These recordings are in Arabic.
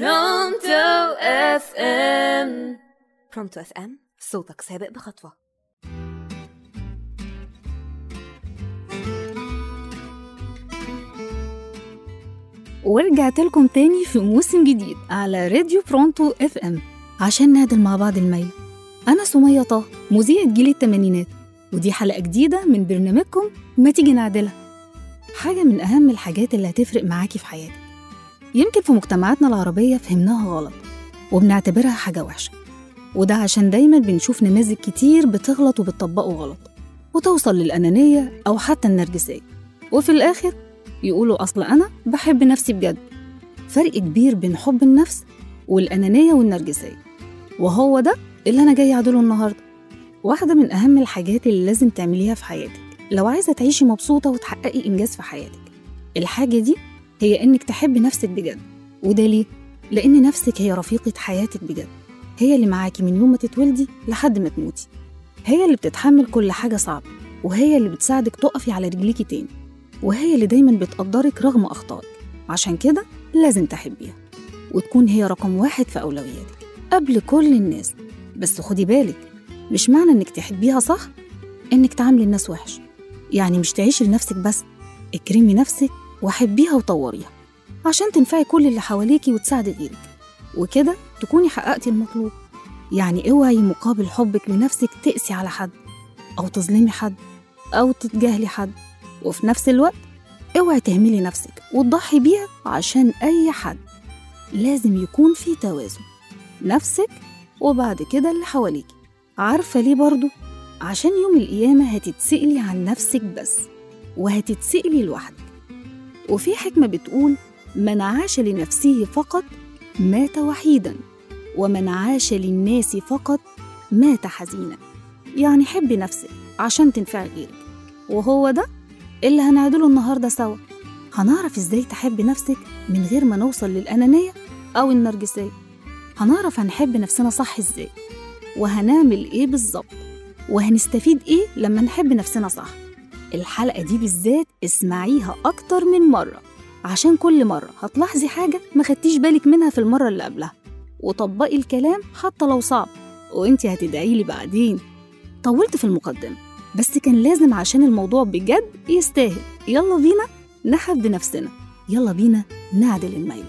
Pronto FM. Pronto FM صوتك سابق بخطوة. ورجعت لكم تاني في موسم جديد على راديو Pronto FM عشان نعدل مع بعض الميل. أنا سمية طه مذيعة جيل التمانينات ودي حلقة جديدة من برنامجكم ما تيجي نعدلها. حاجة من أهم الحاجات اللي هتفرق معاكي في حياتك. يمكن في مجتمعاتنا العربية فهمناها غلط وبنعتبرها حاجة وحشة. وده عشان دايما بنشوف نماذج كتير بتغلط وبتطبقه غلط وتوصل للأنانية أو حتى النرجسية. وفي الآخر يقولوا أصل أنا بحب نفسي بجد. فرق كبير بين حب النفس والأنانية والنرجسية. وهو ده اللي أنا جاي أعدله النهاردة. واحدة من أهم الحاجات اللي لازم تعمليها في حياتك. لو عايزة تعيشي مبسوطة وتحققي إنجاز في حياتك الحاجة دي هي إنك تحبي نفسك بجد وده ليه؟ لأن نفسك هي رفيقة حياتك بجد. هي اللي معاكي من يوم ما تتولدي لحد ما تموتي. هي اللي بتتحمل كل حاجة صعبة وهي اللي بتساعدك تقفي على رجليكي تاني وهي اللي دايما بتقدرك رغم أخطائك. عشان كده لازم تحبيها وتكون هي رقم واحد في أولوياتك قبل كل الناس. بس خدي بالك مش معنى إنك تحبيها صح؟ إنك تعاملي الناس وحش. يعني مش تعيشي لنفسك بس اكرمي نفسك وحبيها وطوريها عشان تنفعي كل اللي حواليكي وتساعدي غيرك. وكده تكوني حققتي المطلوب. يعني اوعي مقابل حبك لنفسك تقسي على حد أو تظلمي حد أو تتجاهلي حد. وفي نفس الوقت اوعي تهملي نفسك وتضحي بيها عشان أي حد. لازم يكون في توازن نفسك وبعد كده اللي حواليكي. عارفة ليه برضو؟ عشان يوم القيامة هتتسألي عن نفسك بس وهتتسألي لوحدك. وفي حكمة بتقول من عاش لنفسه فقط مات وحيدا ومن عاش للناس فقط مات حزينا. يعني حبي نفسك عشان تنفعي غيرك. وهو ده اللي هنعدله النهارده سوا. هنعرف إزاي تحبي نفسك من غير ما نوصل للأنانية أو النرجسية؟ هنعرف هنحب نفسنا صح إزاي؟ وهنعمل إيه بالظبط؟ وهنستفيد إيه لما نحب نفسنا صح؟ الحلقة دي بالذات اسمعيها أكتر من مرة عشان كل مرة هتلاحظي حاجة ما خدتيش بالك منها في المرة اللي قبلها. وطبقي الكلام حتى لو صعب وانتي هتدعي لي بعدين. طولت في المقدمة بس كان لازم عشان الموضوع بجد يستاهل. يلا بينا نحب نفسنا. يلا بينا نعدل الميل.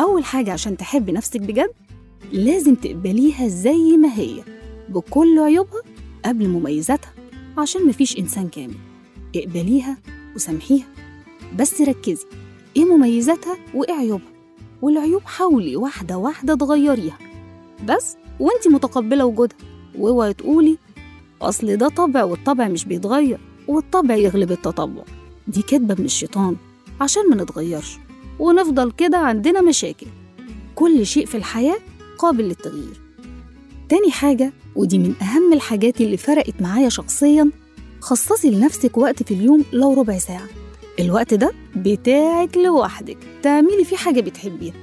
أول حاجة عشان تحبي نفسك بجد لازم تقبليها زي ما هي بكل عيوبها قبل مميزاتها عشان مفيش إنسان كامل. اقبليها وسامحيها بس ركزي إيه مميزاتها وإيه عيوبها؟ والعيوب حاولي واحدة واحدة تغيريها بس وانتي متقبلة وجودها. واوعي تقولي أصل ده طبع والطبع مش بيتغير والطبع يغلب التطبع. دي كدبة من الشيطان عشان ما نتغيرش ونفضل كده عندنا مشاكل. كل شيء في الحياة قابل للتغيير. تاني حاجة ودي من أهم الحاجات اللي فرقت معايا شخصيا خصصي لنفسك وقت في اليوم لو ربع ساعة. الوقت ده بتاعك لوحدك. تعملي فيه حاجة بتحبيها.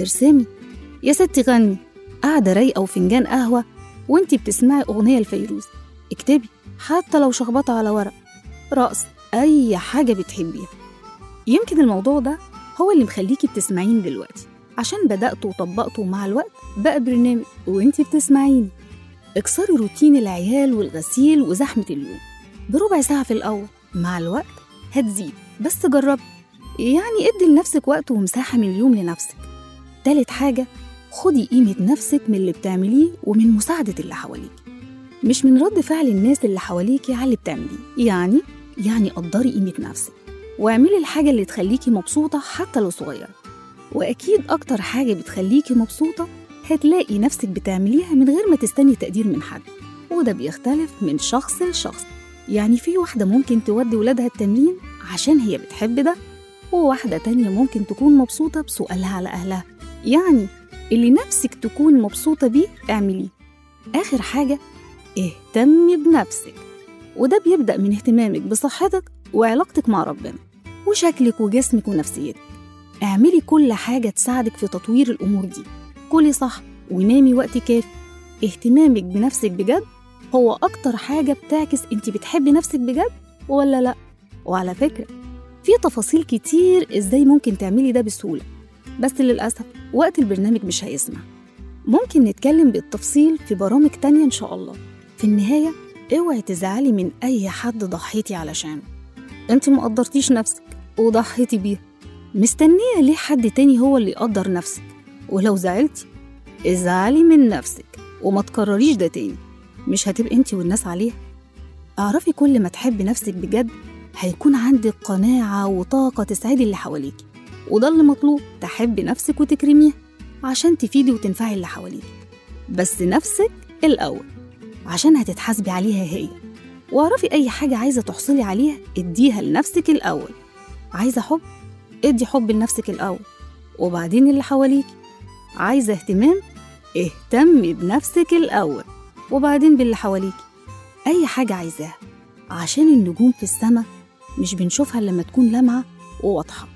ارسمي. يا ستي غني. قاعدة رايقة وفنجان قهوة وانتي بتسمعي أغنية لفيروز. اكتبي حتى لو شخبطة على ورق. رقص. أي حاجة بتحبيها. يمكن الموضوع ده هو اللي مخليكي بتسمعيني دلوقتي. عشان بدأته وطبقته مع الوقت بقى برنامج وانتي بتسمعيني. اكسري روتين العيال والغسيل وزحمة اليوم. بربع ساعة في الأول. مع الوقت هتزيد. بس جربي يعني ادي لنفسك وقت ومساحة من اليوم لنفسك. تالت حاجة خدي قيمة نفسك من اللي بتعمليه ومن مساعدة اللي حواليك. مش من رد فعل الناس اللي حواليكي على اللي بتعمليه. يعني؟ يعني قدري قيمة نفسك. واعملي الحاجة اللي تخليكي مبسوطة حتى لو صغيرة. وأكيد أكتر حاجة بتخليكي مبسوطة هتلاقي نفسك بتعمليها من غير ما تستني تقدير من حد. وده بيختلف من شخص لشخص. يعني في واحدة ممكن تودي ولادها التمرين عشان هي بتحب ده وواحدة تانية ممكن تكون مبسوطة بسؤالها على أهلها. يعني اللي نفسك تكون مبسوطة بيه اعمليه. آخر حاجة اهتمي بنفسك. وده بيبدأ من اهتمامك بصحتك وعلاقتك مع ربنا وشكلك وجسمك ونفسيتك. اعملي كل حاجة تساعدك في تطوير الأمور دي. كلي صح ونامي وقت كافي. اهتمامك بنفسك بجد هو أكتر حاجة بتعكس انت بتحبي نفسك بجد ولا لأ؟ وعلى فكرة في تفاصيل كتير إزاي ممكن تعملي ده بسهولة. بس للأسف وقت البرنامج مش هيسمع ممكن نتكلم بالتفصيل في برامج تانية إن شاء الله. في النهاية اوعي تزعلي من أي حد ضحيتي علشانه انت مقدرتيش نفسك وضحيتي بيها. مستنية ليه حد تاني هو اللي يقدر نفسك. ولو زعلتي ازعلي من نفسك وما تكرريش ده تاني. مش هتبقي انت والناس عليها. اعرفي كل ما تحبي نفسك بجد هيكون عندك قناعة وطاقة تسعدي اللي حواليكي. وده اللي مطلوب تحبي نفسك وتكرميها عشان تفيدي وتنفعي اللي حواليكي. بس نفسك الأول عشان هتتحاسبي عليها هي. واعرفي أي حاجة عايزة تحصلي عليها اديها لنفسك الأول. عايزة حب؟ ادي حب لنفسك الأول. وبعدين اللي حواليكي. عايزة اهتمام؟ اهتمي بنفسك الأول. وبعدين باللي حواليكي. أي حاجة عايزاها. عشان النجوم في السماء مش بنشوفها لما تكون لامعة وواضحة.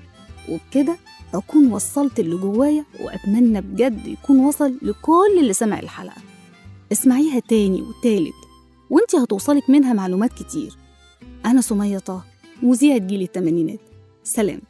وبكده أكون وصلت اللي جوايا وأتمنى بجد يكون وصل لكل اللي سمع الحلقة. اسمعيها تاني وتالت وانتي هتوصلك منها معلومات كتير. أنا سمية طه مذيعة جيل التمانينات سلام.